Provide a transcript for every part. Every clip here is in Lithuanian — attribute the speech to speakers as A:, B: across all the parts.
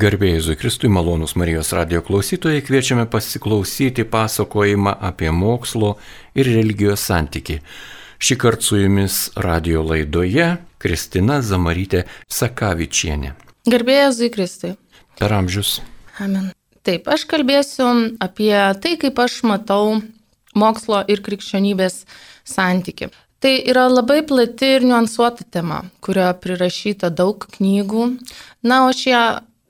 A: Garbėjai Zukristui, malonus Marijos radio klausytojai, kviečiame pasiklausyti pasakojimą apie mokslo ir religijos santyki. Šį kartą su jumis radio laidoje Kristina Zamarytė Sakavičienė.
B: Garbėjai Zukristui.
A: Per amžius.
B: Amen. Taip, aš kalbėsiu apie tai, kaip aš matau mokslo ir krikščionybės santyki. Tai yra labai plati ir niuansuota tema, kurioje prirašyta daug knygų. Na, o šie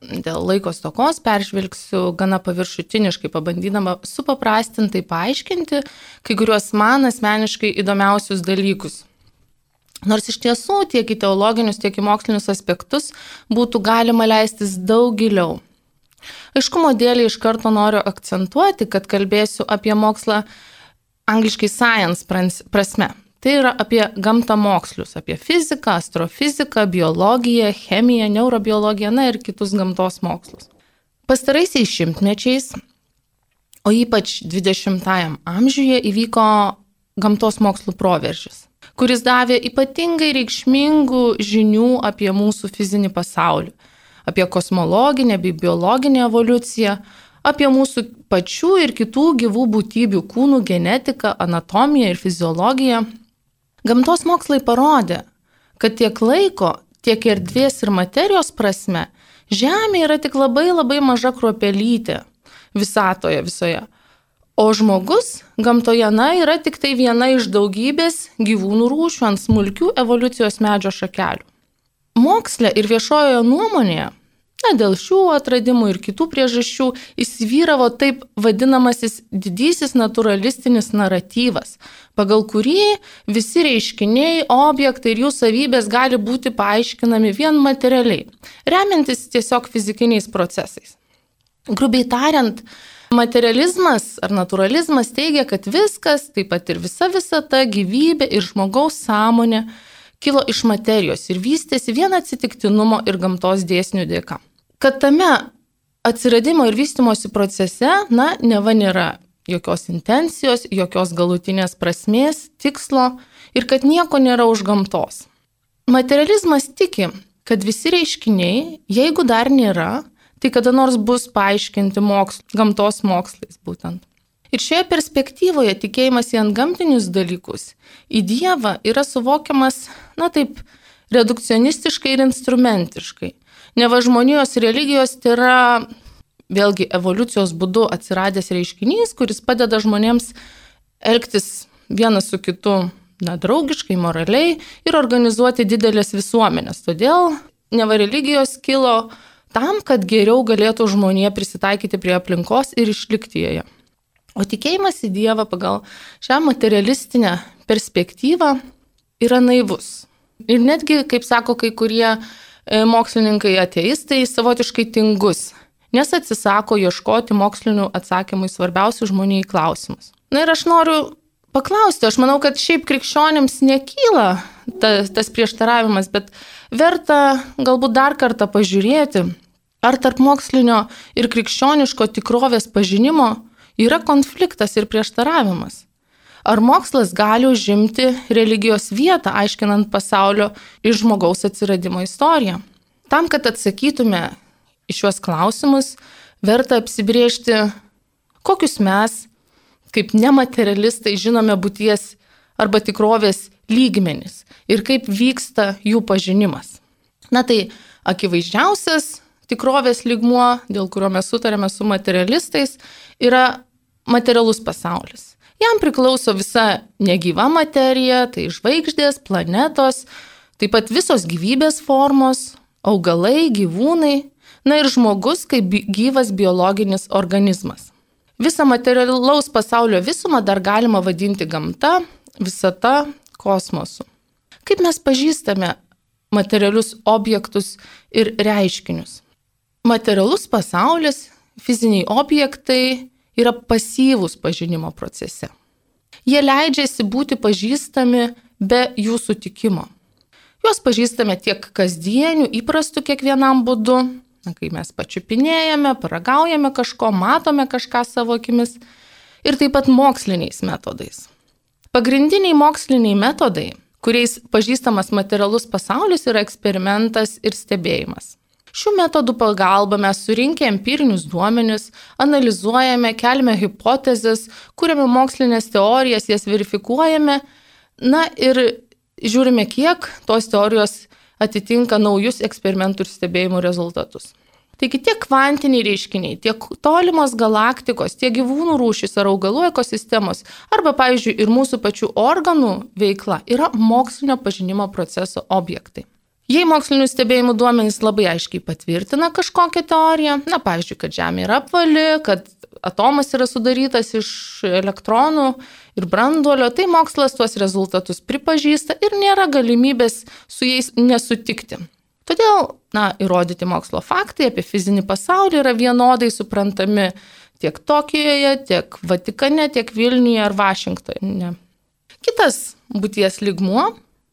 B: dėl laiko stokos peržvelgsiu gana paviršutiniškai, pabandydama supaprastintai paaiškinti kai kuriuos man asmeniškai įdomiausius dalykus. Nors iš tiesų tiek į teologinius, tiek į mokslinius aspektus būtų galima leistis daug giliau. Aiškumo dėlį iš karto noriu akcentuoti, kad kalbėsiu apie mokslą angliškai science prasme. Tai yra apie gamtą mokslius, apie fiziką, astrofiziką, biologiją, chemiją, neurobiologiją, na ir kitus gamtos mokslus. Pastaraisiais šimtmečiais, o ypač 20-ajam amžiuje įvyko gamtos mokslų proveržis, kuris davė ypatingai reikšmingų žinių apie mūsų fizinį pasaulį, apie kosmologinę bei biologinę evoliuciją, apie mūsų pačių ir kitų gyvų būtybių kūnų genetiką, anatomiją ir fiziologiją, Gamtos mokslai parodė, kad tiek laiko, tiek erdvės ir materijos prasme Žemė yra tik labai labai maža kruopelytė visatoje visoje. O žmogus gamtoje, na, yra tik tai viena iš daugybės gyvūnų rūšių ant smulkių evoliucijos medžio šakelių. Moksle ir viešojoje nuomonėje Na, dėl šių atradimų ir kitų priežasčių įsivyravo taip vadinamasis didysis naturalistinis naratyvas, pagal kurį visi reiškiniai, objektai ir jų savybės gali būti paaiškinami vien materialiai, remiantis tiesiog fizikiniais procesais. Grubiai tariant, materializmas ar naturalizmas teigia, kad viskas, taip pat ir visa visata, gyvybė ir žmogaus sąmonė kilo iš materijos ir vystėsi vien atsitiktinumo ir gamtos dėsnių dėka kad tame atsiradimo ir vystimosi procese, na, neva nėra jokios intencijos, jokios galutinės prasmės, tikslo ir kad nieko nėra už gamtos. Materializmas tiki, kad visi reiškiniai, jeigu dar nėra, tai kada nors bus paaiškinti moksl, gamtos mokslais būtent. Ir šioje perspektyvoje tikėjimas į antgamtinius dalykus, į Dievą yra suvokiamas, na taip, redukcionistiškai ir instrumentiškai. Neva žmonijos religijos tai yra vėlgi evoliucijos būdu atsiradęs reiškinys, kuris padeda žmonėms elgtis vienas su kitu na, draugiškai, moraliai ir organizuoti didelės visuomenės. Todėl neva religijos kilo tam, kad geriau galėtų žmonė prisitaikyti prie aplinkos ir išlikti joje. O tikėjimas į Dievą pagal šią materialistinę perspektyvą yra naivus. Ir netgi, kaip sako kai kurie mokslininkai ateistai savotiškai tingus, nes atsisako ieškoti mokslinių atsakymų į svarbiausius žmoniai klausimus. Na ir aš noriu paklausti, aš manau, kad šiaip krikščionėms nekyla ta, tas prieštaravimas, bet verta galbūt dar kartą pažiūrėti, ar tarp mokslinio ir krikščioniško tikrovės pažinimo yra konfliktas ir prieštaravimas. Ar mokslas gali užimti religijos vietą, aiškinant pasaulio ir žmogaus atsiradimo istoriją? Tam, kad atsakytume į šiuos klausimus, verta apsibriežti, kokius mes, kaip nematerialistai, žinome būties arba tikrovės lygmenis ir kaip vyksta jų pažinimas. Na tai akivaizdžiausias tikrovės lygmuo, dėl kurio mes sutarėme su materialistais, yra materialus pasaulis. Jam priklauso visa negyva materija, tai žvaigždės, planetos, taip pat visos gyvybės formos, augalai, gyvūnai, na ir žmogus kaip gyvas biologinis organizmas. Visą materialaus pasaulio visumą dar galima vadinti gamta, visata, kosmosu. Kaip mes pažįstame materialius objektus ir reiškinius? Materialus pasaulis, fiziniai objektai yra pasyvūs pažinimo procese. Jie leidžiasi būti pažįstami be jų sutikimo. Juos pažįstame tiek kasdienių, įprastų kiekvienam būdu, na, kai mes pačiupinėjame, paragaujame kažko, matome kažką savo akimis, ir taip pat moksliniais metodais. Pagrindiniai moksliniai metodai, kuriais pažįstamas materialus pasaulis, yra eksperimentas ir stebėjimas. Šių metodų pagalba mes surinkę empirinius duomenis, analizuojame, kelime hipotezes, kūrėme mokslinės teorijas, jas verifikuojame, na ir žiūrime, kiek tos teorijos atitinka naujus eksperimentų ir stebėjimų rezultatus. Taigi tiek kvantiniai reiškiniai, tiek tolimos galaktikos, tiek gyvūnų rūšys ar augalų ekosistemos, arba, pavyzdžiui, ir mūsų pačių organų veikla yra mokslinio pažinimo proceso objektai. Jei mokslinių stebėjimų duomenys labai aiškiai patvirtina kažkokią teoriją, na, pavyzdžiui, kad Žemė yra apvali, kad atomas yra sudarytas iš elektronų ir branduolio, tai mokslas tuos rezultatus pripažįsta ir nėra galimybės su jais nesutikti. Todėl, na, įrodyti mokslo faktai apie fizinį pasaulį yra vienodai suprantami tiek Tokijoje, tiek Vatikane, tiek Vilniuje ar Vašingtone. Kitas būties ligmuo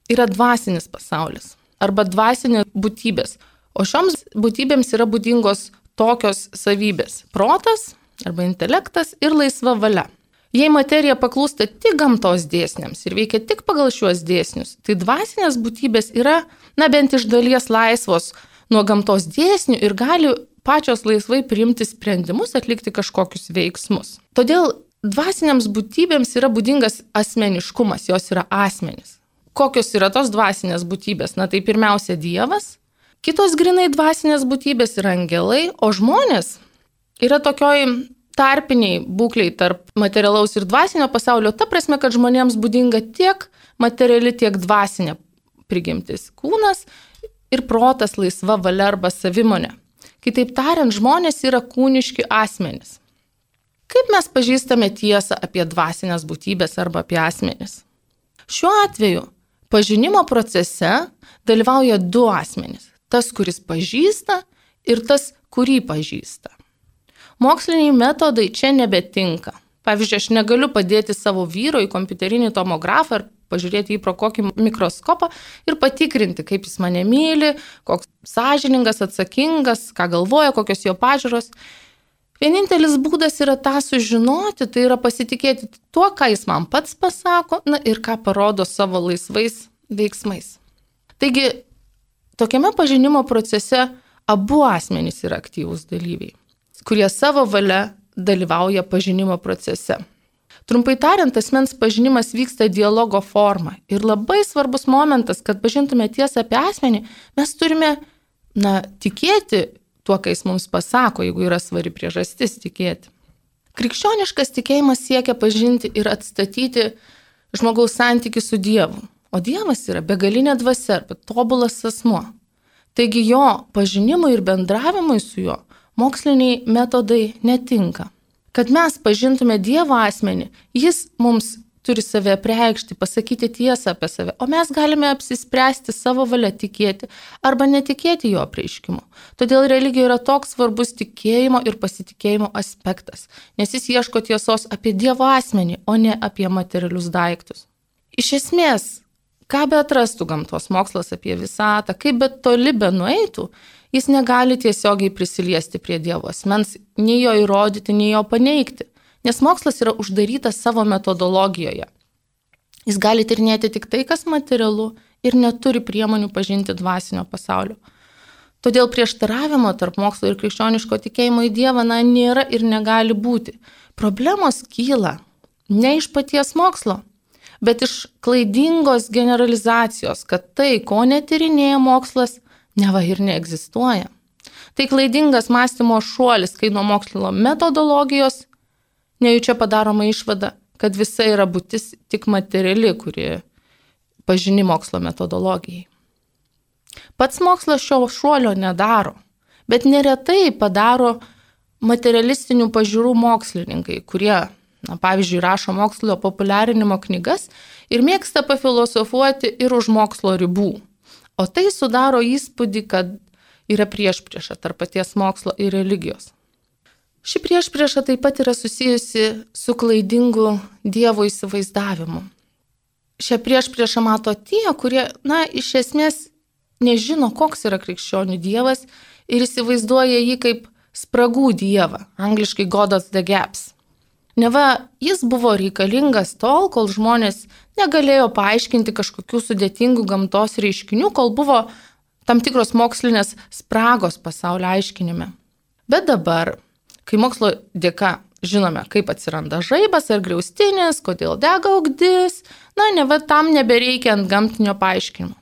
B: yra dvasinis pasaulis arba dvasinė būtybės. O šioms būtybėms yra būdingos tokios savybės - protas arba intelektas ir laisva valia. Jei materija paklūsta tik gamtos dėsniams ir veikia tik pagal šiuos dėsnius, tai dvasinės būtybės yra, na bent iš dalies laisvos nuo gamtos dėsnių ir gali pačios laisvai priimti sprendimus, atlikti kažkokius veiksmus. Todėl dvasiniams būtybėms yra būdingas asmeniškumas, jos yra asmenys. Kokios yra tos dvasinės būtybės? Na tai pirmiausia Dievas, kitos grinai dvasinės būtybės yra angelai, o žmonės yra tokioj tarpiniai būkliai tarp materialaus ir dvasinio pasaulio, ta prasme, kad žmonėms būdinga tiek materiali, tiek dvasinė prigimtis - kūnas ir protas laisva valia arba savimonė. Kitaip tariant, žmonės yra kūniški asmenys. Kaip mes pažįstame tiesą apie dvasinės būtybės arba apie asmenis? Šiuo atveju pažinimo procese dalyvauja du asmenys - tas, kuris pažįsta ir tas, kurį pažįsta. Moksliniai metodai čia nebetinka. Pavyzdžiui, aš negaliu padėti savo vyro į kompiuterinį tomografą ir pažiūrėti jį pro kokį mikroskopą ir patikrinti, kaip jis mane myli, koks sąžiningas, atsakingas, ką galvoja, kokios jo pažiūros. Vienintelis būdas yra tą sužinoti, tai yra pasitikėti tuo, ką jis man pats pasako na, ir ką parodo savo laisvais veiksmais. Taigi, tokiame pažinimo procese abu asmenys yra aktyvūs dalyviai kurie savo valia dalyvauja pažinimo procese. Trumpai tariant, asmens pažinimas vyksta dialogo forma. Ir labai svarbus momentas, kad pažintume tiesą apie asmenį, mes turime, na, tikėti tuo, ką jis mums pasako, jeigu yra svari priežastis tikėti. Krikščioniškas tikėjimas siekia pažinti ir atstatyti žmogaus santyki su Dievu. O Dievas yra begalinė dvasia arba tobulas asmuo. Taigi jo pažinimui ir bendravimui su juo moksliniai metodai netinka. Kad mes pažintume Dievo asmenį, jis mums turi save preikšti, pasakyti tiesą apie save, o mes galime apsispręsti savo valia tikėti arba netikėti jo prieiškimu. Todėl religija yra toks svarbus tikėjimo ir pasitikėjimo aspektas, nes jis ieško tiesos apie Dievo asmenį, o ne apie materialius daiktus. Iš esmės, ką be atrastų gamtos mokslas apie visatą, kaip bet toli be nueitų, jis negali tiesiogiai prisiliesti prie Dievo asmens, nei jo įrodyti, nei jo paneigti, nes mokslas yra uždarytas savo metodologijoje. Jis gali tirnėti tik tai, kas materialu ir neturi priemonių pažinti dvasinio pasaulio. Todėl prieštaravimo tarp mokslo ir krikščioniško tikėjimo į Dievą na, nėra ir negali būti. Problemos kyla ne iš paties mokslo, bet iš klaidingos generalizacijos, kad tai, ko netyrinėja mokslas, neva ir neegzistuoja. Tai klaidingas mąstymo šuolis, kai nuo mokslo metodologijos nejučia padaroma išvada, kad visa yra būtis tik materiali, kuri pažini mokslo metodologijai. Pats mokslas šio šuolio nedaro, bet neretai padaro materialistinių pažiūrų mokslininkai, kurie, na, pavyzdžiui, rašo mokslo populiarinimo knygas ir mėgsta pafilosofuoti ir už mokslo ribų. O tai sudaro įspūdį, kad yra prieš priešą tarp paties mokslo ir religijos. Ši prieš priešą taip pat yra susijusi su klaidingu Dievo įsivaizdavimu. Šią prieš priešą mato tie, kurie, na, iš esmės nežino, koks yra krikščionių Dievas ir įsivaizduoja jį kaip spragų Dievą, angliškai God of the Gaps. Neva jis buvo reikalingas tol, kol žmonės negalėjo paaiškinti kažkokių sudėtingų gamtos reiškinių, kol buvo tam tikros mokslinės spragos pasaulio aiškinime. Bet dabar, kai mokslo dėka žinome, kaip atsiranda žaibas ar griaustinis, kodėl dega augdis, na, ne va tam nebereikia ant gamtinio paaiškinimo.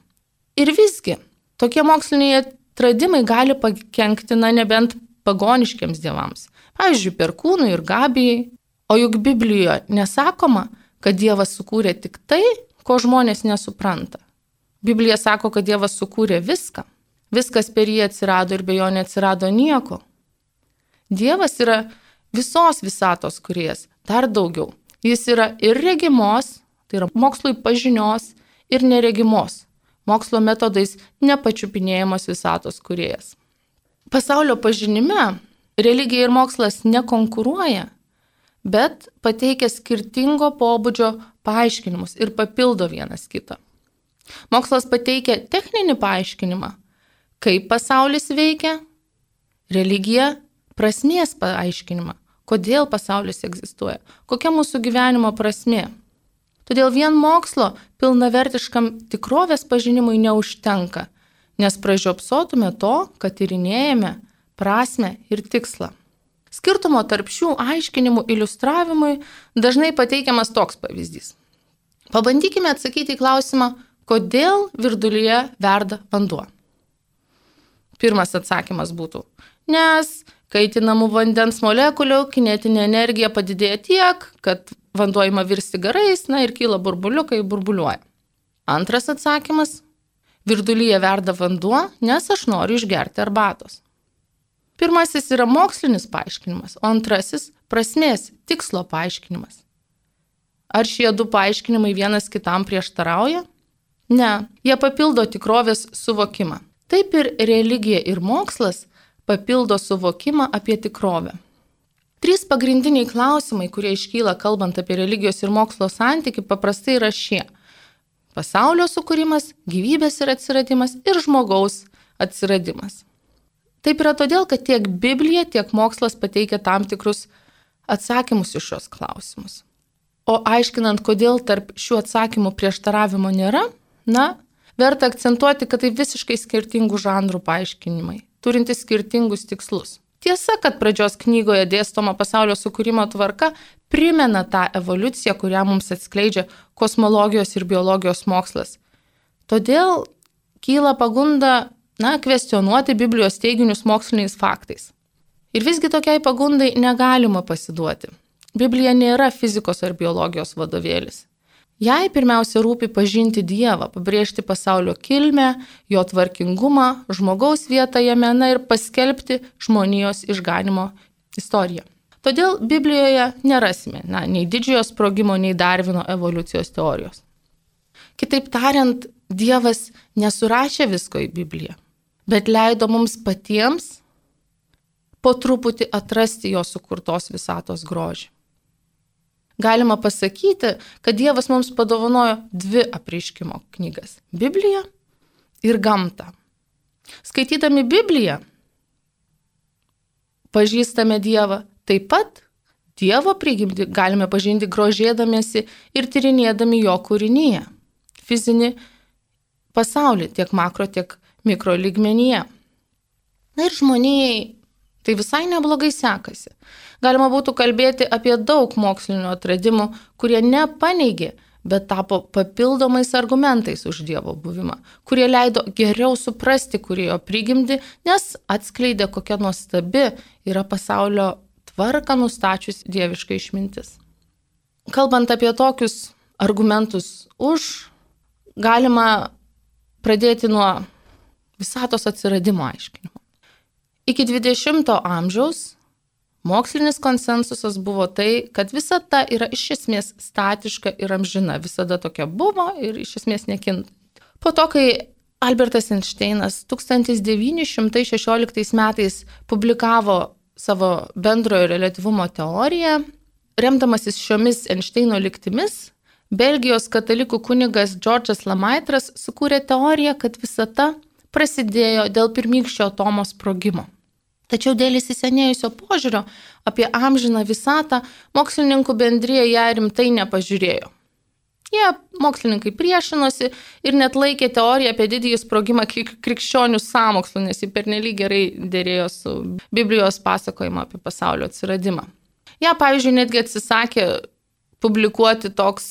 B: Ir visgi, tokie moksliniai atradimai gali pakenkti, na, nebent pagoniškiams dievams. Pavyzdžiui, perkūnui ir gabijai. O juk Biblijoje nesakoma, kad Dievas sukūrė tik tai, ko žmonės nesupranta. Biblija sako, kad Dievas sukūrė viską. Viskas per jį atsirado ir be jo neatsirado nieko. Dievas yra visos visatos kuriejas, dar daugiau. Jis yra ir regimos, tai yra mokslui pažinios, ir neregimos, mokslo metodais nepačiupinėjamos visatos kuriejas. Pasaulio pažinime religija ir mokslas nekonkuruoja, bet pateikia skirtingo pobūdžio paaiškinimus ir papildo vienas kitą. Mokslas pateikia techninį paaiškinimą, kaip pasaulis veikia, religija prasmės paaiškinimą, kodėl pasaulis egzistuoja, kokia mūsų gyvenimo prasmė. Todėl vien mokslo pilnavertiškam tikrovės pažinimui neužtenka, nes pražiopsotume to, kad tyrinėjame prasme ir tikslą. Skirtumo tarp šių aiškinimų iliustravimui dažnai pateikiamas toks pavyzdys. Pabandykime atsakyti į klausimą, kodėl virdulyje verda vanduo. Pirmas atsakymas būtų, nes kaitinamų vandens molekulių kinetinė energija padidėja tiek, kad vanduo ima virsti garais, na ir kyla burbuliukai, burbuliuoja. Antras atsakymas - virdulyje verda vanduo, nes aš noriu išgerti arbatos. Pirmasis yra mokslinis paaiškinimas, o antrasis - prasmės, tikslo paaiškinimas. Ar šie du paaiškinimai vienas kitam prieštarauja? Ne, jie papildo tikrovės suvokimą. Taip ir religija ir mokslas papildo suvokimą apie tikrovę. Trys pagrindiniai klausimai, kurie iškyla kalbant apie religijos ir mokslo santyki, paprastai yra šie. Pasaulio sukūrimas, gyvybės ir atsiradimas ir žmogaus atsiradimas. Taip yra todėl, kad tiek Biblija, tiek mokslas pateikia tam tikrus atsakymus iš šios klausimus. O aiškinant, kodėl tarp šių atsakymų prieštaravimo nėra, na, verta akcentuoti, kad tai visiškai skirtingų žanrų paaiškinimai, turintys skirtingus tikslus. Tiesa, kad pradžios knygoje dėstoma pasaulio sukūrimo tvarka primena tą evoliuciją, kurią mums atskleidžia kosmologijos ir biologijos mokslas. Todėl kyla pagunda na, kvestionuoti Biblijos teiginius moksliniais faktais. Ir visgi tokiai pagundai negalima pasiduoti. Biblija nėra fizikos ar biologijos vadovėlis. Jai pirmiausia rūpi pažinti Dievą, pabrėžti pasaulio kilmę, jo tvarkingumą, žmogaus vietą jame, na ir paskelbti žmonijos išganimo istoriją. Todėl Biblijoje nerasime na, nei didžiojo sprogimo, nei Darvino evoliucijos teorijos. Kitaip tariant, Dievas nesurašė visko į Bibliją bet leido mums patiems po truputį atrasti jo sukurtos visatos grožį. Galima pasakyti, kad Dievas mums padovanojo dvi apreiškimo knygas - Bibliją ir gamtą. Skaitydami Bibliją pažįstame Dievą, taip pat Dievo prigimti galime pažinti grožėdamėsi ir tyrinėdami jo kūrinyje - fizinį pasaulį, tiek makro, tiek mikrolygmenyje. Na ir žmonijai tai visai neblogai sekasi. Galima būtų kalbėti apie daug mokslinių atradimų, kurie nepaneigė, bet tapo papildomais argumentais už Dievo buvimą, kurie leido geriau suprasti kurėjo prigimdi, nes atskleidė, kokia nuostabi yra pasaulio tvarką nustačius dieviška išmintis. Kalbant apie tokius argumentus už, galima pradėti nuo visatos atsiradimo aiškinimo. Iki 20-ojo amžiaus mokslinis konsensusas buvo tai, kad visata yra iš esmės statiška ir amžina, visada tokia buvo ir iš esmės nekinta. Po to, kai Albertas Einšteinas 1916 metais publikavo savo bendrojo relativumo teoriją, remdamasis šiomis Einšteino liktimis, Belgijos katalikų kunigas Džordžas Lamaitras sukūrė teoriją, kad visata prasidėjo dėl pirmykščio atomo sprogimo. Tačiau dėl įsisenėjusio požiūrio apie amžiną visatą mokslininkų bendrėje ją rimtai nepažiūrėjo. Jie, mokslininkai, priešinosi ir net laikė teoriją apie didįjį sprogimą krikščionių sąmokslų, nes jį pernelyg gerai dėrėjo su Biblijos pasakojimu apie pasaulio atsiradimą. Jie, pavyzdžiui, netgi atsisakė publikuoti toks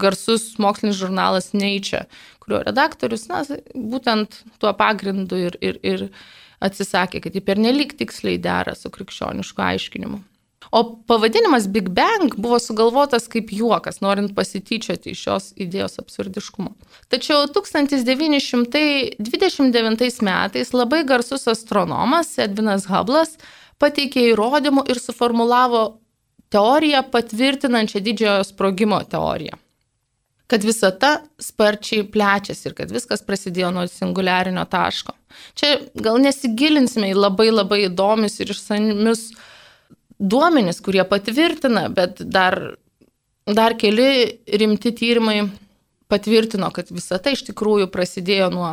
B: garsus mokslinis žurnalas Nature, kurio redaktorius, na, būtent tuo pagrindu ir, ir, ir atsisakė, kad jį pernelyg tiksliai dera su krikščionišku aiškinimu. O pavadinimas Big Bang buvo sugalvotas kaip juokas, norint pasityčioti iš šios idėjos absurdiškumo. Tačiau 1929 metais labai garsus astronomas Edvinas Hublas pateikė įrodymų ir suformulavo teoriją patvirtinančią didžiojo sprogimo teoriją. Kad visata sparčiai plečiasi ir kad viskas prasidėjo nuo singuliarinio taško. Čia gal nesigilinsime į labai labai įdomius ir išsamius duomenys, kurie patvirtina, bet dar, dar keli rimti tyrimai patvirtino, kad visa tai iš tikrųjų prasidėjo nuo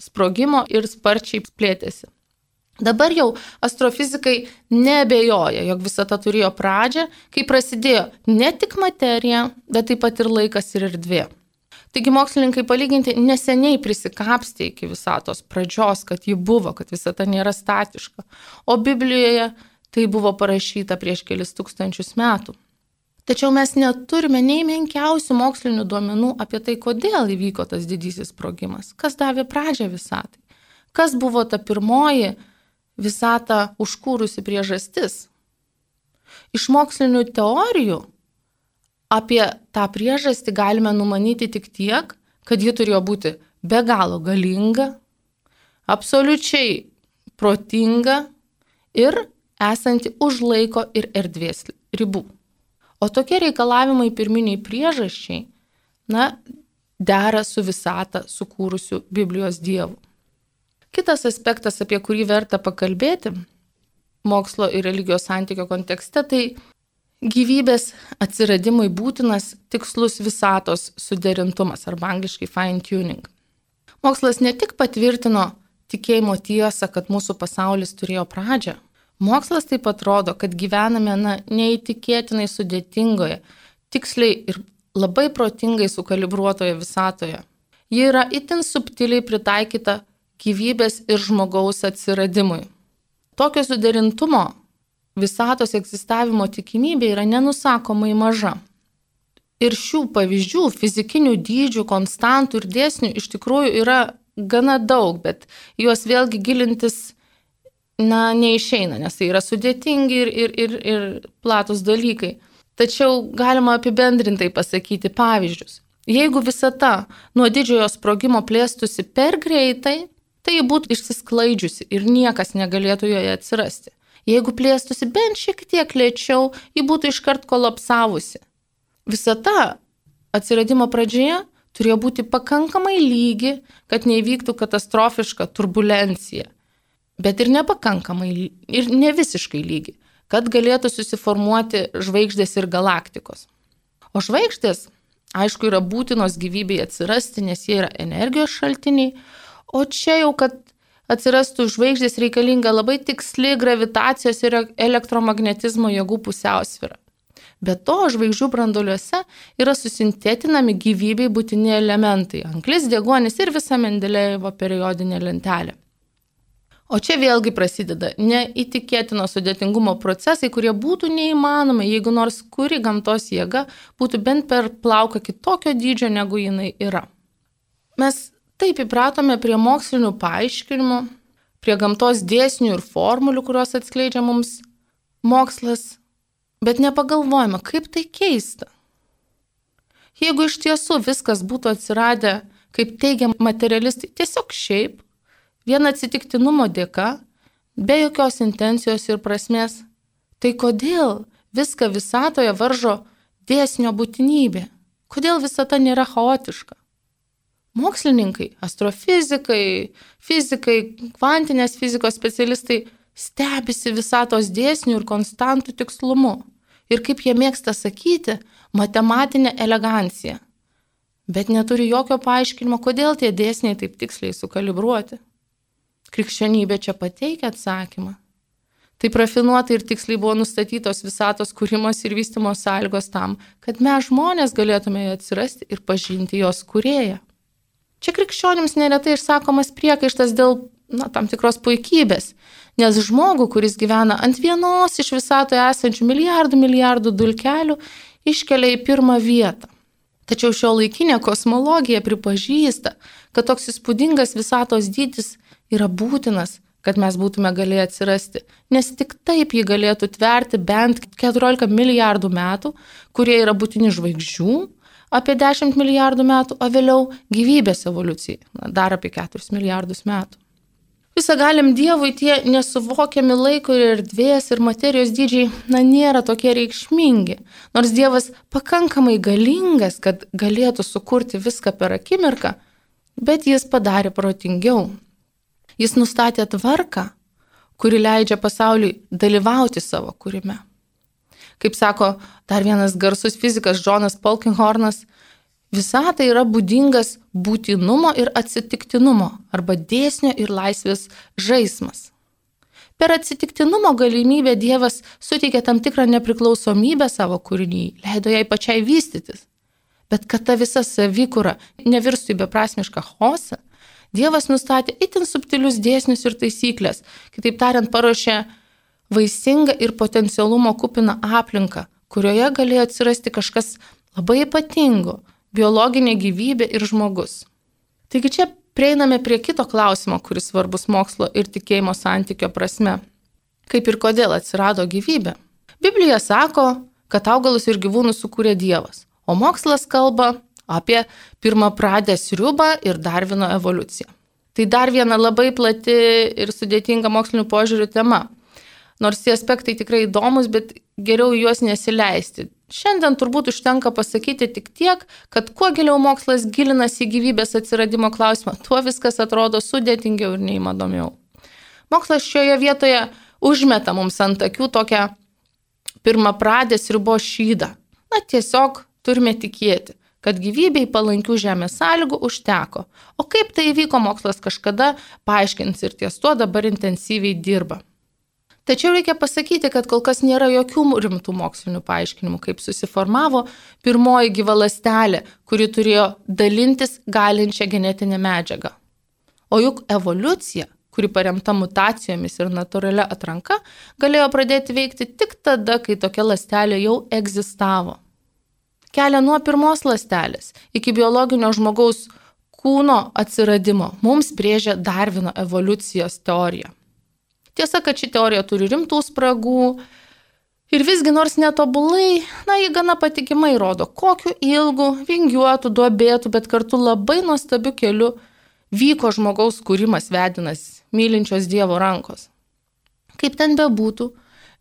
B: sprogimo ir sparčiai plėtėsi. Dabar jau astrofizikai nebejoja, jog visata turėjo pradžią, kai prasidėjo ne tik materija, bet taip pat ir laikas ir erdvė. Taigi mokslininkai palyginti neseniai prisikapstė iki visatos pradžios, kad ji buvo, kad visata nėra statiška. O Biblijoje Tai buvo parašyta prieš kelis tūkstančius metų. Tačiau mes neturime nei menkiausių mokslinių duomenų apie tai, kodėl įvyko tas didysis sprogimas, kas davė pradžią visatai, kas buvo ta pirmoji visatą užkūrusi priežastis. Iš mokslinių teorijų apie tą priežastį galime numanyti tik tiek, kad ji turėjo būti be galo galinga, absoliučiai protinga ir esanti už laiko ir erdvės ribų. O tokie reikalavimai pirminiai priežasčiai, na, dera su visata sukūrusiu Biblijos Dievu. Kitas aspektas, apie kurį verta pakalbėti mokslo ir religijos santykio kontekste, tai gyvybės atsiradimui būtinas tikslus visatos suderintumas arba angliškai fine tuning. Mokslas ne tik patvirtino tikėjimo tiesą, kad mūsų pasaulis turėjo pradžią, Mokslas taip pat rodo, kad gyvename na, neįtikėtinai sudėtingoje, tiksliai ir labai protingai sukalibruotoje visatoje. Ji yra itin subtiliai pritaikyta gyvybės ir žmogaus atsiradimui. Tokio suderintumo visatos egzistavimo tikimybė yra nenusakomai maža. Ir šių pavyzdžių, fizikinių dydžių, konstantų ir dėsnių iš tikrųjų yra gana daug, bet juos vėlgi gilintis na, neišeina, nes tai yra sudėtingi ir, ir, ir, ir platus dalykai. Tačiau galima apibendrintai pasakyti pavyzdžius. Jeigu visata nuo didžiojo sprogimo plėstusi per greitai, tai būtų išsisklaidžiusi ir niekas negalėtų joje atsirasti. Jeigu plėstusi bent šiek tiek lėčiau, ji būtų iškart kolapsavusi. Visata atsiradimo pradžioje turėjo būti pakankamai lygi, kad neįvyktų katastrofiška turbulencija bet ir nepakankamai ir ne visiškai lygi, kad galėtų susiformuoti žvaigždės ir galaktikos. O žvaigždės, aišku, yra būtinos gyvybei atsirasti, nes jie yra energijos šaltiniai, o čia jau, kad atsirastų žvaigždės reikalinga labai tiksli gravitacijos ir elektromagnetizmo jėgų pusiausvyra. Be to, žvaigždžių branduoliuose yra susintetinami gyvybei būtini elementai - anglis, deguonis ir visa Mendelėjevo periodinė lentelė. O čia vėlgi prasideda neįtikėtino sudėtingumo procesai, kurie būtų neįmanomi, jeigu nors kuri gamtos jėga būtų bent per plauką kitokio dydžio, negu jinai yra. Mes taip įpratome prie mokslinių paaiškinimų, prie gamtos dėsnių ir formulių, kuriuos atskleidžia mums mokslas, bet nepagalvojame, kaip tai keista. Jeigu iš tiesų viskas būtų atsiradę, kaip teigia materialistai, tiesiog šiaip, vien atsitiktinumo dėka, be jokios intencijos ir prasmės. Tai kodėl viską visatoje varžo dėsnio būtinybė? Kodėl visata nėra chaotiška? Mokslininkai, astrofizikai, fizikai, kvantinės fizikos specialistai stebisi visatos dėsnių ir konstantų tikslumu. Ir kaip jie mėgsta sakyti, matematinė elegancija. Bet neturi jokio paaiškinimo, kodėl tie dėsniai taip tiksliai sukalibruoti. Krikščionybė čia pateikia atsakymą. Tai rafinuotai ir tiksliai buvo nustatytos visatos kūrimos ir vystimo sąlygos tam, kad mes žmonės galėtume atsirasti ir pažinti jos kurėją. Čia krikščionims neretai išsakomas priekaištas dėl na, tam tikros puikybės, nes žmogų, kuris gyvena ant vienos iš visatoje esančių milijardų milijardų dulkelių, iškelia į pirmą vietą. Tačiau šio laikinė kosmologija pripažįsta, kad toks įspūdingas visatos dydis yra būtinas, kad mes būtume galėję atsirasti, nes tik taip jį galėtų tverti bent 14 milijardų metų, kurie yra būtini žvaigždžių, apie 10 milijardų metų, o vėliau gyvybės evoliucijai, dar apie 4 milijardus metų. Visagalim Dievui tie nesuvokiami laiko ir erdvės ir materijos dydžiai, na, nėra tokie reikšmingi. Nors Dievas pakankamai galingas, kad galėtų sukurti viską per akimirką, bet jis padarė protingiau. Jis nustatė tvarką, kuri leidžia pasauliui dalyvauti savo kūrime. Kaip sako dar vienas garsus fizikas Jonas Polkinghornas, visatai yra būdingas būtinumo ir atsitiktinumo arba dėsnio ir laisvės žaismas. Per atsitiktinumo galimybę Dievas suteikė tam tikrą nepriklausomybę savo kūriniai, leido jai pačiai vystytis. Bet kad ta visa savikūra nevirstų į beprasmišką chaosą, Dievas nustatė itin subtilius dėsnius ir taisyklės, kitaip tariant, paruošė vaisingą ir potencialumo kupiną aplinką, kurioje galėjo atsirasti kažkas labai ypatingo - biologinė gyvybė ir žmogus. Taigi čia prieiname prie kito klausimo, kuris svarbus mokslo ir tikėjimo santykio prasme. Kaip ir kodėl atsirado gyvybė? Biblija sako, kad augalus ir gyvūnus sukūrė Dievas, o mokslas kalba apie pirmą pradę sriubą ir Darvino evoliuciją. Tai dar viena labai plati ir sudėtinga mokslinių požiūrių tema. Nors tie aspektai tikrai įdomus, bet geriau juos nesileisti. Šiandien turbūt užtenka pasakyti tik tiek, kad kuo giliau mokslas gilinasi į gyvybės atsiradimo klausimą, tuo viskas atrodo sudėtingiau ir neįmanomiau. Mokslas šioje vietoje užmeta mums ant akių tokią pirmą pradės ribo šydą. Na tiesiog turime tikėti, kad gyvybei palankių žemės sąlygų užteko. O kaip tai įvyko, mokslas kažkada paaiškins ir ties tuo dabar intensyviai dirba. Tačiau reikia pasakyti, kad kol kas nėra jokių rimtų mokslinių paaiškinimų, kaip susiformavo pirmoji gyva lastelė, kuri turėjo dalintis galinčią genetinę medžiagą. O juk evoliucija, kuri paremta mutacijomis ir natūralia atranka, galėjo pradėti veikti tik tada, kai tokia lastelė jau egzistavo. Kelią nuo pirmos lastelės iki biologinio žmogaus kūno atsiradimo mums brėžia Darvino evoliucijos teorija. Tiesa, kad ši teorija turi rimtų spragų ir visgi nors netobulai, na, ji gana patikimai rodo, kokiu ilgu, vingiuotų, duobėtų, bet kartu labai nuostabiu keliu vyko žmogaus kūrimas vedinas mylinčios Dievo rankos. Kaip ten bebūtų,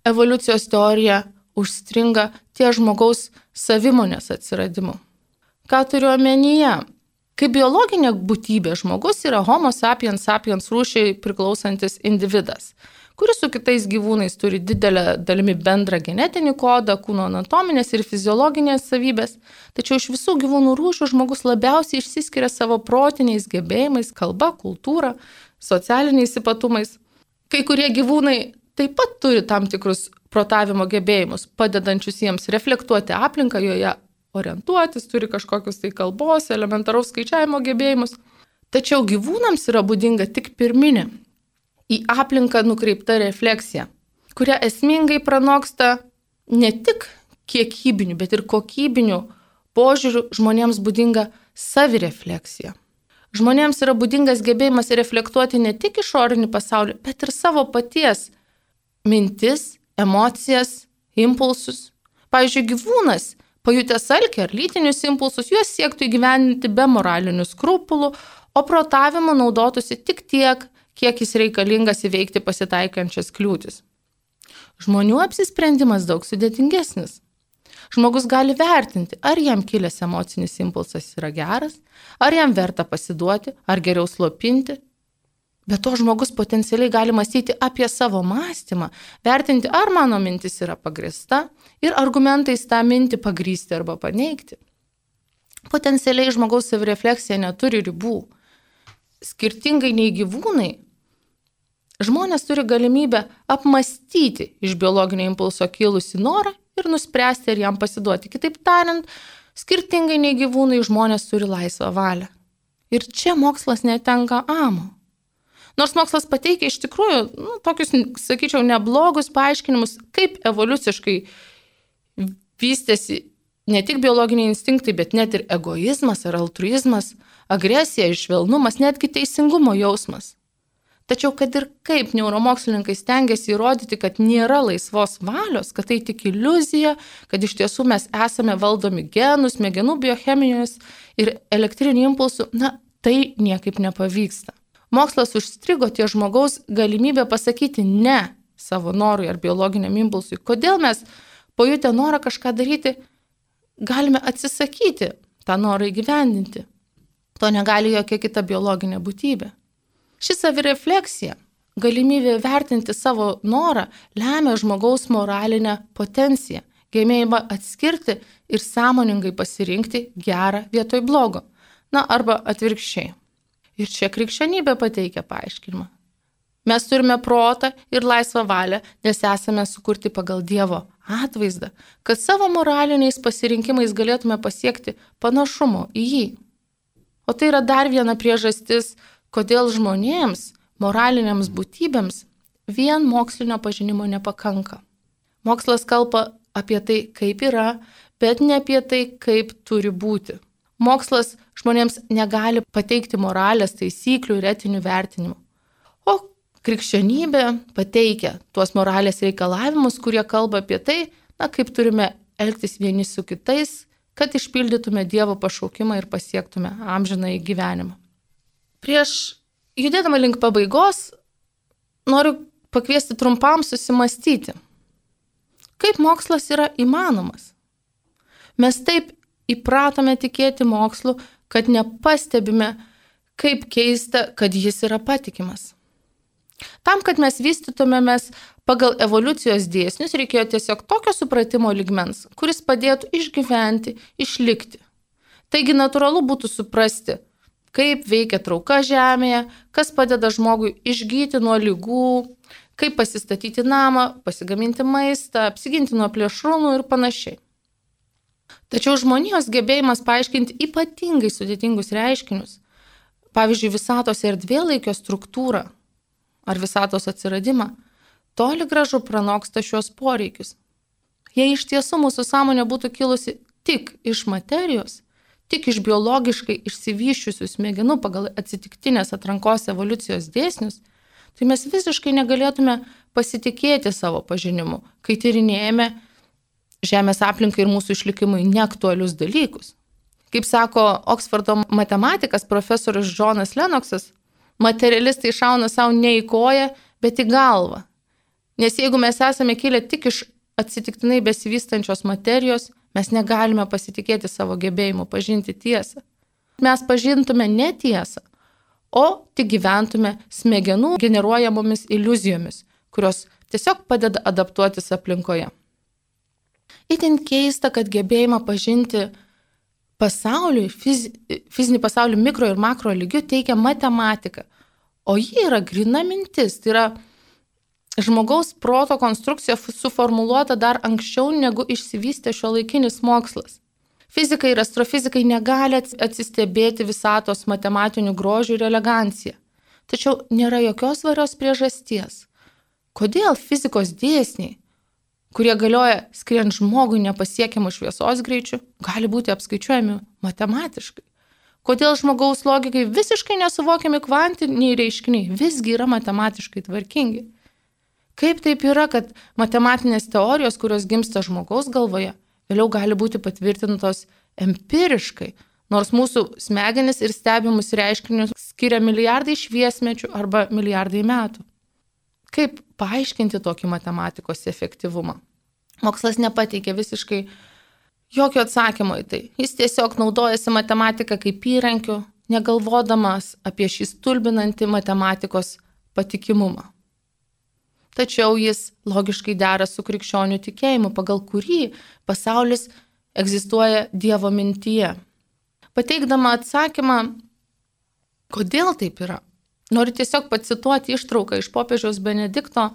B: evoliucijos teorija užstringa ties žmogaus savimonės atsiradimu. Ką turiu omenyje? Kaip biologinė būtybė žmogus yra Homo sapiens sapiens rūšiai priklausantis individas, kuris su kitais gyvūnais turi didelę dalimi bendrą genetinį kodą, kūno anatominės ir fiziologinės savybės, tačiau iš visų gyvūnų rūšių žmogus labiausiai išsiskiria savo protiniais gebėjimais, kalba, kultūra, socialiniais ypatumais. Kai kurie gyvūnai taip pat turi tam tikrus protavimo gebėjimus, padedančius jiems reflektuoti aplinką joje orientuotis, turi kažkokius tai kalbos, elementaraus skaičiavimo gebėjimus. Tačiau gyvūnams yra būdinga tik pirminė, į aplinką nukreipta refleksija, kuria esmingai pranoksta ne tik kiekybinių, bet ir kokybinių požiūrių žmonėms būdinga savirefleksija. Žmonėms yra būdingas gebėjimas reflektuoti ne tik išorinį pasaulį, bet ir savo paties mintis, emocijas, impulsus. Pavyzdžiui, gyvūnas Pajutęs alkį ar lytinius impulsus, juos siektų įgyveninti be moralinių skrupulų, o protavimu naudotųsi tik tiek, kiek jis reikalingas įveikti pasitaikančias kliūtis. Žmonių apsisprendimas daug sudėtingesnis. Žmogus gali vertinti, ar jam kilęs emocinis impulsas yra geras, ar jam verta pasiduoti, ar geriau slopinti, Bet to žmogus potencialiai gali mąstyti apie savo mąstymą, vertinti, ar mano mintis yra pagrista ir argumentais tą mintį pagrysti arba paneigti. Potencialiai žmogaus savirefleksija neturi ribų. Skirtingai nei gyvūnai, žmonės turi galimybę apmastyti iš biologinio impulso kilusi norą ir nuspręsti, ar jam pasiduoti. Kitaip tariant, skirtingai nei gyvūnai žmonės turi laisvą valią. Ir čia mokslas netenka amo. Nors mokslas pateikia iš tikrųjų nu, tokius, sakyčiau, neblogus paaiškinimus, kaip evoliuciškai vystėsi ne tik biologiniai instinktai, bet net ir egoizmas ar altruizmas, agresija, išvelnumas, netgi teisingumo jausmas. Tačiau, kad ir kaip neuromokslininkai stengiasi įrodyti, kad nėra laisvos valios, kad tai tik iliuzija, kad iš tiesų mes esame valdomi genų, smegenų biochemijos ir elektrinių impulsų, na, tai niekaip nepavyksta. Mokslas užstrigo ties žmogaus galimybę pasakyti ne savo norui ar biologiniam impulsui. Kodėl mes pajutę norą kažką daryti, galime atsisakyti tą norą įgyvendinti. To negali jokia kita biologinė būtybė. Ši savirefleksija, galimybė vertinti savo norą, lemia žmogaus moralinę potenciją, gebėjimą atskirti ir sąmoningai pasirinkti gerą vietoj blogo. Na arba atvirkščiai. Ir čia krikščionybė pateikia paaiškinimą. Mes turime protą ir laisvą valią, nes esame sukurti pagal Dievo atvaizdą, kad savo moraliniais pasirinkimais galėtume pasiekti panašumo į jį. O tai yra dar viena priežastis kodėl žmonėms, moraliniams būtybėms, vien mokslinio pažinimo nepakanka. Mokslas kalba apie tai, kaip yra, bet ne apie tai, kaip turi būti. Mokslas žmonėms negali pateikti moralės taisyklių ir etinių vertinimų. O krikščionybė pateikia tuos moralės reikalavimus, kurie kalba apie tai, na, kaip turime elgtis vieni su kitais, kad išpildytume Dievo pašaukimą ir pasiektume amžiną į gyvenimą. Prieš judėdama link pabaigos, noriu pakviesti trumpam susimastyti, kaip mokslas yra įmanomas. Mes taip įpratome tikėti mokslu, kad nepastebime, kaip keista, kad jis yra patikimas. Tam, kad mes vystytumėmės pagal evoliucijos dėsnius, reikėjo tiesiog tokio supratimo ligmens, kuris padėtų išgyventi, išlikti. Taigi natūralu būtų suprasti, kaip veikia trauka žemėje, kas padeda žmogui išgyti nuo lygų, kaip pasistatyti namą, pasigaminti maistą, apsiginti nuo plėšrūnų ir panašiai. Tačiau žmonijos gebėjimas paaiškinti ypatingai sudėtingus reiškinius, pavyzdžiui, visatos erdvėlaikio struktūrą ar visatos atsiradimą, toli gražu pranoksta šios poreikius. Jei iš tiesų mūsų sąmonė būtų kilusi tik iš materijos, tik iš biologiškai išsivyščiusių smegenų pagal atsitiktinės atrankos evoliucijos dėsnius, tai mes visiškai negalėtume pasitikėti savo pažinimu, kai tyrinėjame Žemės aplinkai ir mūsų išlikimui neaktualius dalykus. Kaip sako Oksfordo matematikas profesorius Jonas Lennoxas, materialistai šauna savo ne į koją, bet į galvą. Nes jeigu mes esame kilę tik iš atsitiktinai besivystančios materijos, Mes negalime pasitikėti savo gebėjimu pažinti tiesą. Mes pažintume ne tiesą, o tik gyventume smegenų generuojamomis iliuzijomis, kurios tiesiog padeda adaptuotis aplinkoje. Įtin keista, kad gebėjimą pažinti pasaulį, fiz, fizinį pasaulį mikro ir makro lygių teikia matematika, o ji yra grina mintis, tai yra žmogaus proto konstrukcija suformuoluota dar anksčiau negu išsivystė šio laikinis mokslas. Fizikai ir astrofizikai negali atsistebėti visatos matematinių grožių ir eleganciją. Tačiau nėra jokios svarios priežasties. Kodėl fizikos dėsniai, kurie galioja skrient žmogui nepasiekiamų šviesos greičių, gali būti apskaičiuojami matematiškai? Kodėl žmogaus logikai visiškai nesuvokiami kvantiniai reiškiniai visgi yra matematiškai tvarkingi? Kaip taip yra, kad matematinės teorijos, kurios gimsta žmogaus galvoje, vėliau gali būti patvirtintos empiriškai, nors mūsų smegenis ir stebimus reiškinius skiria milijardai šviesmečių arba milijardai metų. Kaip paaiškinti tokį matematikos efektyvumą? Mokslas nepateikė visiškai jokio atsakymo į tai. Jis tiesiog naudojasi matematiką kaip įrankiu, negalvodamas apie šį stulbinantį matematikos patikimumą tačiau jis logiškai dera su krikščionių tikėjimu, pagal kurį pasaulis egzistuoja Dievo mintyje. Pateikdama atsakymą, kodėl taip yra, Noriu tiesiog pacituoti ištrauką iš popiežiaus Benedikto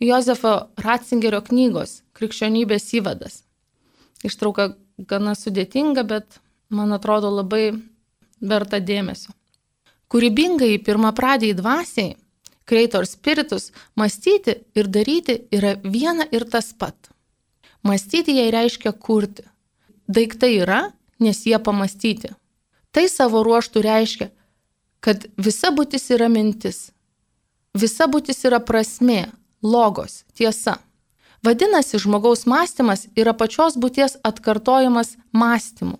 B: Josefo Ratzingerio knygos Krikščionybės įvadas. Ištrauka gana sudėtinga, bet man atrodo labai verta dėmesio. Kūrybingai pirmapradiai dvasiai, Creator Spiritus, mąstyti ir daryti yra viena ir tas pat. Mąstyti jai reiškia kurti. Daiktai yra, nes jie pamastyti. Tai savo ruoštų reiškia, kad visa būtis yra mintis. Visa būtis yra prasmė, logos, tiesa. Vadinasi, žmogaus mąstymas yra pačios būties atkartojimas mąstymu.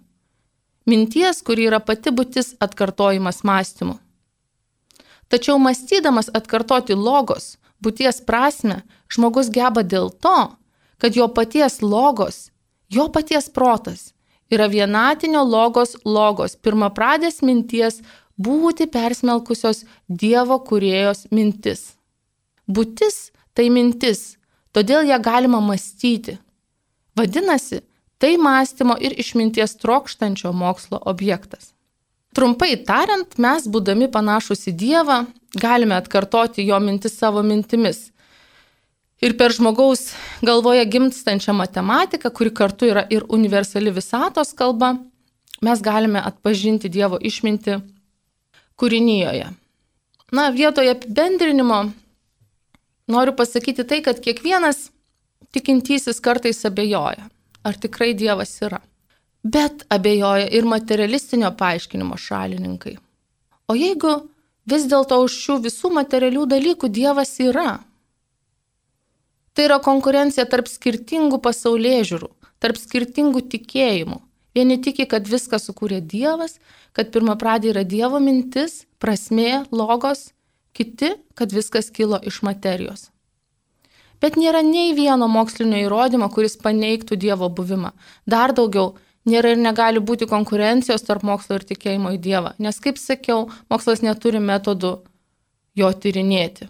B: Minties, kuri yra pati būtis atkartojimas mąstymu. Tačiau mąstydamas atkartoti logos, būties prasme, žmogus geba dėl to, kad jo paties logos, jo paties protas yra vienatinio logos logos, pirmapradės minties būti persmelkusios Dievo kuriejos mintis. Būtis tai mintis, todėl ją galima mąstyti. Vadinasi, tai mąstymo ir išminties trokštančio mokslo objektas. Trumpai tariant, mes, būdami panašus į Dievą, galime atkartoti jo mintis savo mintimis. Ir per žmogaus galvoje gimstančią matematiką, kuri kartu yra ir universali visatos kalba, mes galime atpažinti Dievo išminti kūrinyjoje. Na, vietoje apibendrinimo noriu pasakyti tai, kad kiekvienas tikintysis kartais abejoja, ar tikrai Dievas yra. Bet abejoja ir materialistinio paaiškinimo šalininkai. O jeigu vis dėlto už šių visų materialių dalykų Dievas yra? Tai yra konkurencija tarp skirtingų pasaulyje žiūrų, tarp skirtingų tikėjimų, Vieni tiki, kad viską sukūrė Dievas, kad pirmą pradį yra Dievo mintis, prasmė, logos, kiti, kad viskas kilo iš materijos. Bet nėra nei vieno mokslinio įrodymo, kuris paneigtų Dievo buvimą. Dar daugiau, nėra ir negali būti konkurencijos tarp mokslo ir tikėjimo į Dievą, nes, kaip sakiau, mokslas neturi metodų jo tyrinėti.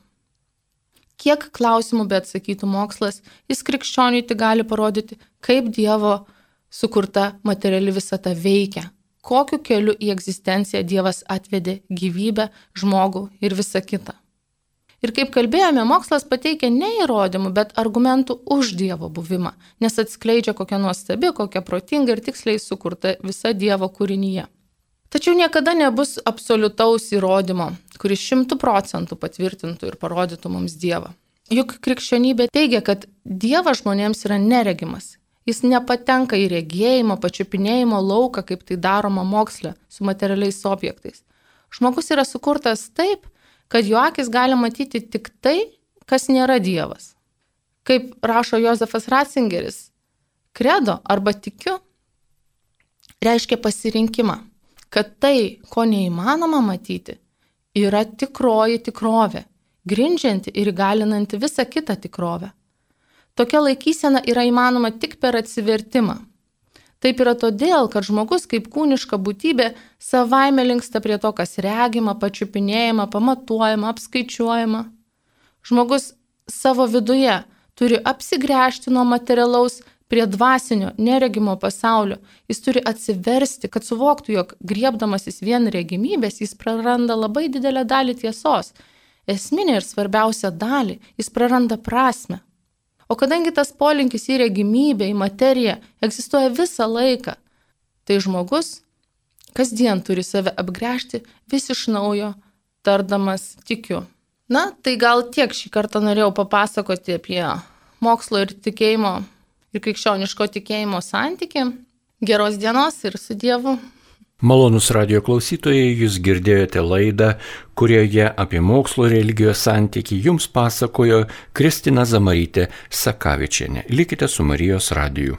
B: Kiek klausimų bet atsakytų mokslas, jis krikščioniui tik gali parodyti, kaip Dievo sukurta materiali visata veikia, kokiu keliu į egzistenciją Dievas atvedė gyvybę, žmogų ir visą kitą. Ir kaip kalbėjome, mokslas pateikia ne įrodymų, bet argumentų už Dievo buvimą, nes atskleidžia kokią nuostabi, kokią protingą ir tiksliai sukurta visa Dievo kūrinyje. Tačiau niekada nebus absoliutaus įrodymo, kuris šimtų procentų patvirtintų ir parodytų mums Dievą. Juk krikščionybė teigia, kad Dievas žmonėms yra neregimas Jis nepatenka į regėjimo, pačiupinėjimo lauką, kaip tai daroma moksle su materialiais objektais. Žmogus yra sukurtas taip, kad jo akis gali matyti tik tai, kas nėra Dievas. Kaip rašo Josefas Ratzingeris, kredo arba tikiu reiškia pasirinkimą, kad tai, ko neįmanoma matyti, yra tikroji tikrovė, grindžianti ir įgalinanti visą kitą tikrovę. Tokia laikysena yra įmanoma tik per atsivertimą. Taip yra todėl, kad žmogus kaip kūniška būtybė savaime linksta prie to, kas regima, pačiupinėjama, pamatuojama, apskaičiuojama. Žmogus savo viduje turi apsigręžti nuo materialaus prie dvasinio, neregimo pasaulio. Jis turi atsiversti, kad suvoktų, jog griebdamasis vien regimybės, jis praranda labai didelę dalį tiesos. Esminė ir svarbiausia dalį, jis praranda prasme. O kadangi tas polinkis į regimybę, į materiją egzistuoja visą laiką, tai žmogus kasdien turi save apgręžti vis iš naujo, tardamas tikiu. Na, tai gal tiek šį kartą norėjau papasakoti apie mokslo ir tikėjimo ir krikščioniško tikėjimo santyki. Geros dienos ir su Dievu.
A: Malonus radio klausytojai, jūs girdėjote laidą, kurioje apie mokslo religijos santyki jums pasakojo Kristina Zamarytė Sakavičiane. Likite su Marijos radiju.